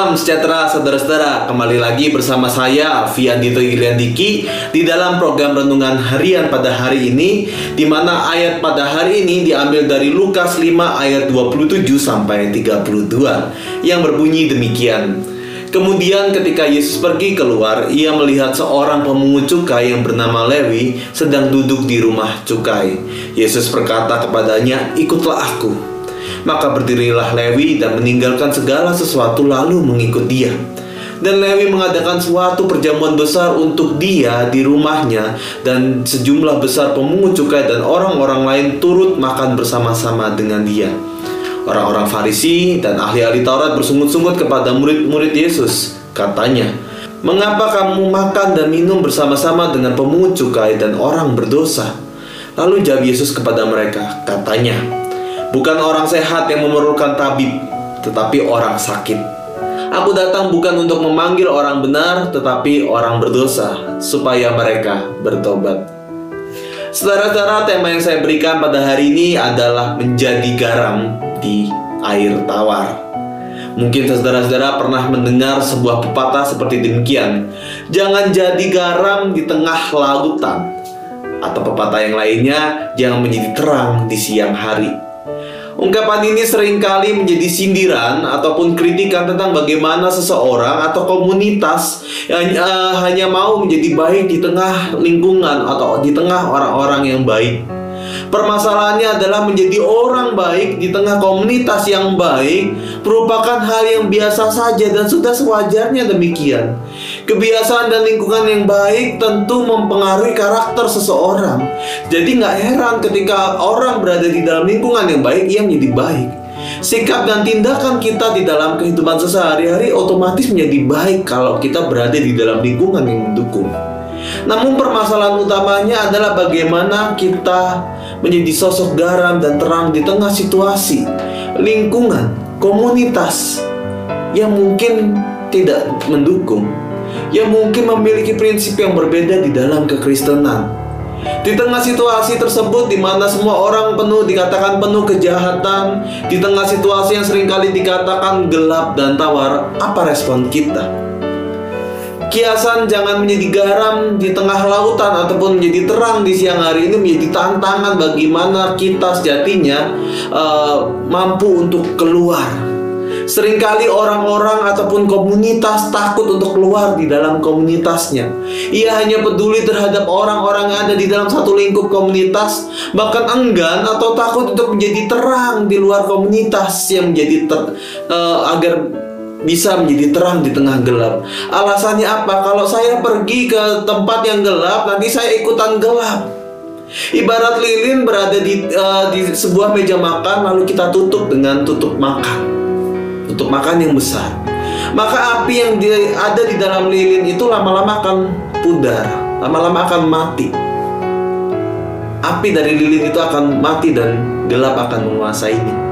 Salam sejahtera saudara-saudara. Kembali lagi bersama saya Alfian Dito Iliandiki Di dalam program Renungan Harian pada hari ini di mana ayat pada hari ini diambil dari Lukas 5 ayat 27 sampai 32 Yang berbunyi demikian. Kemudian ketika Yesus pergi keluar Ia melihat seorang pemungut cukai yang bernama Lewi Sedang duduk di rumah cukai. Yesus berkata kepadanya Ikutlah aku maka berdirilah Lewi dan meninggalkan segala sesuatu lalu mengikut dia. Dan Lewi mengadakan suatu perjamuan besar untuk dia di rumahnya dan sejumlah besar pemungut cukai dan orang-orang lain turut makan bersama-sama dengan dia. Orang-orang Farisi dan ahli-ahli Taurat bersungut-sungut kepada murid-murid Yesus. Katanya, "Mengapa kamu makan dan minum bersama-sama dengan pemungut cukai dan orang berdosa?" Lalu jawab Yesus kepada mereka, katanya, Bukan orang sehat yang memerlukan tabib, tetapi orang sakit. Aku datang bukan untuk memanggil orang benar, tetapi orang berdosa, supaya mereka bertobat. Saudara-saudara, tema yang saya berikan pada hari ini adalah menjadi garam di air tawar. Mungkin saudara-saudara pernah mendengar sebuah pepatah seperti demikian. Jangan jadi garam di tengah lautan. Atau pepatah yang lainnya, jangan menjadi terang di siang hari. Ungkapan ini sering kali menjadi sindiran ataupun kritikan tentang bagaimana seseorang atau komunitas yang uh, hanya mau menjadi baik di tengah lingkungan atau di tengah orang-orang yang baik. Permasalahannya adalah menjadi orang baik di tengah komunitas yang baik merupakan hal yang biasa saja dan sudah sewajarnya demikian. Kebiasaan dan lingkungan yang baik tentu mempengaruhi karakter seseorang. Jadi nggak heran ketika orang berada di dalam lingkungan yang baik, ia menjadi baik. Sikap dan tindakan kita di dalam kehidupan sehari-hari otomatis menjadi baik kalau kita berada di dalam lingkungan yang mendukung. Namun permasalahan utamanya adalah bagaimana kita menjadi sosok garam dan terang di tengah situasi, lingkungan, komunitas yang mungkin tidak mendukung, yang mungkin memiliki prinsip yang berbeda di dalam kekristenan. Di tengah situasi tersebut di mana semua orang penuh dikatakan penuh kejahatan, di tengah situasi yang sering kali dikatakan gelap dan tawar, apa respon kita? Kiasan jangan menjadi garam di tengah lautan ataupun menjadi terang di siang hari ini menjadi tantangan bagaimana kita sejatinya uh, mampu untuk keluar. Seringkali orang-orang ataupun komunitas takut untuk keluar di dalam komunitasnya. Ia hanya peduli terhadap orang-orang yang ada di dalam satu lingkup komunitas, bahkan enggan atau takut untuk menjadi terang di luar komunitas yang menjadi ter, uh, agar bisa menjadi terang di tengah gelap. Alasannya apa? Kalau saya pergi ke tempat yang gelap, nanti saya ikutan gelap. Ibarat lilin berada di uh, di sebuah meja makan lalu kita tutup dengan tutup makan. Tutup makan yang besar. Maka api yang di, ada di dalam lilin itu lama-lama akan pudar, lama-lama akan mati. Api dari lilin itu akan mati dan gelap akan menguasainya.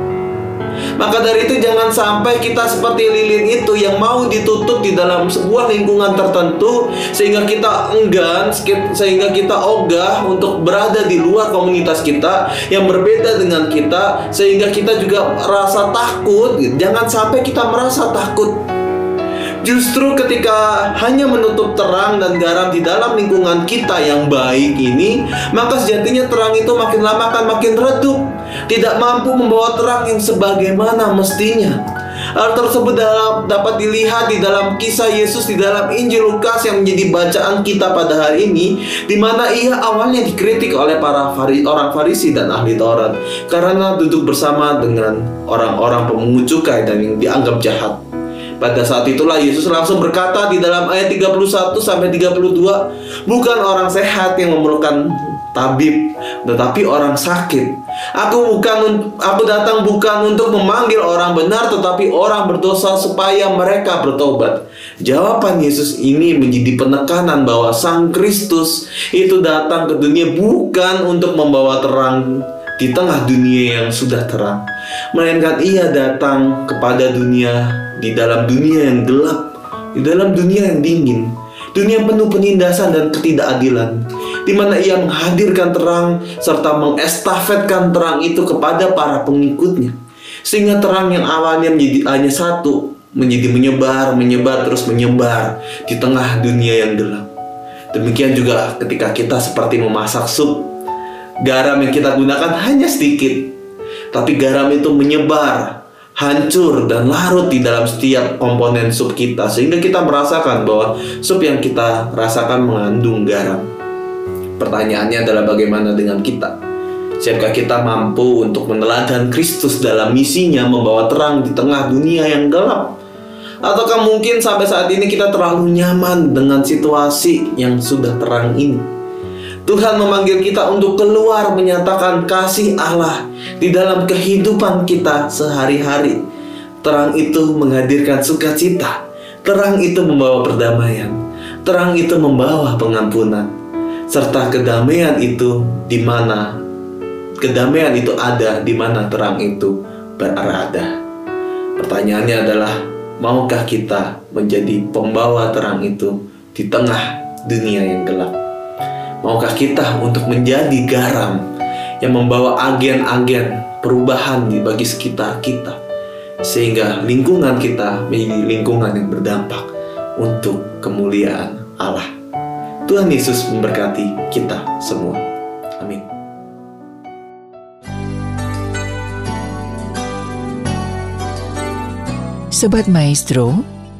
Maka dari itu jangan sampai kita seperti lilin itu yang mau ditutup di dalam sebuah lingkungan tertentu sehingga kita enggan, sehingga kita ogah untuk berada di luar komunitas kita yang berbeda dengan kita sehingga kita juga rasa takut. Jangan sampai kita merasa takut Justru ketika hanya menutup terang dan garam di dalam lingkungan kita yang baik ini, maka sejatinya terang itu makin lama akan makin redup, tidak mampu membawa terang yang sebagaimana mestinya. Hal tersebut dapat dilihat di dalam kisah Yesus di dalam Injil Lukas yang menjadi bacaan kita pada hari ini, di mana ia awalnya dikritik oleh para fari, orang Farisi dan ahli Taurat karena duduk bersama dengan orang-orang pemungut cukai dan yang dianggap jahat. Pada saat itulah Yesus langsung berkata di dalam ayat 31 sampai 32, bukan orang sehat yang memerlukan tabib, tetapi orang sakit. Aku bukan aku datang bukan untuk memanggil orang benar tetapi orang berdosa supaya mereka bertobat. Jawaban Yesus ini menjadi penekanan bahwa Sang Kristus itu datang ke dunia bukan untuk membawa terang di tengah dunia yang sudah terang, melainkan ia datang kepada dunia di dalam dunia yang gelap, di dalam dunia yang dingin, dunia penuh penindasan dan ketidakadilan, di mana ia menghadirkan terang serta mengestafetkan terang itu kepada para pengikutnya, sehingga terang yang awalnya menjadi hanya satu menjadi menyebar, menyebar terus menyebar di tengah dunia yang gelap. Demikian juga ketika kita seperti memasak sup garam yang kita gunakan hanya sedikit, tapi garam itu menyebar, hancur dan larut di dalam setiap komponen sup kita sehingga kita merasakan bahwa sup yang kita rasakan mengandung garam. Pertanyaannya adalah bagaimana dengan kita? Siapkah kita mampu untuk meneladan Kristus dalam misinya membawa terang di tengah dunia yang gelap? Ataukah mungkin sampai saat ini kita terlalu nyaman dengan situasi yang sudah terang ini? Tuhan memanggil kita untuk keluar menyatakan kasih Allah di dalam kehidupan kita sehari-hari. Terang itu menghadirkan sukacita. Terang itu membawa perdamaian. Terang itu membawa pengampunan. Serta kedamaian itu di mana kedamaian itu ada di mana terang itu berada. Pertanyaannya adalah, maukah kita menjadi pembawa terang itu di tengah dunia yang gelap? Maukah kita untuk menjadi garam yang membawa agen-agen perubahan di bagi sekitar kita sehingga lingkungan kita menjadi lingkungan yang berdampak untuk kemuliaan Allah. Tuhan Yesus memberkati kita semua. Amin. Sobat Maestro,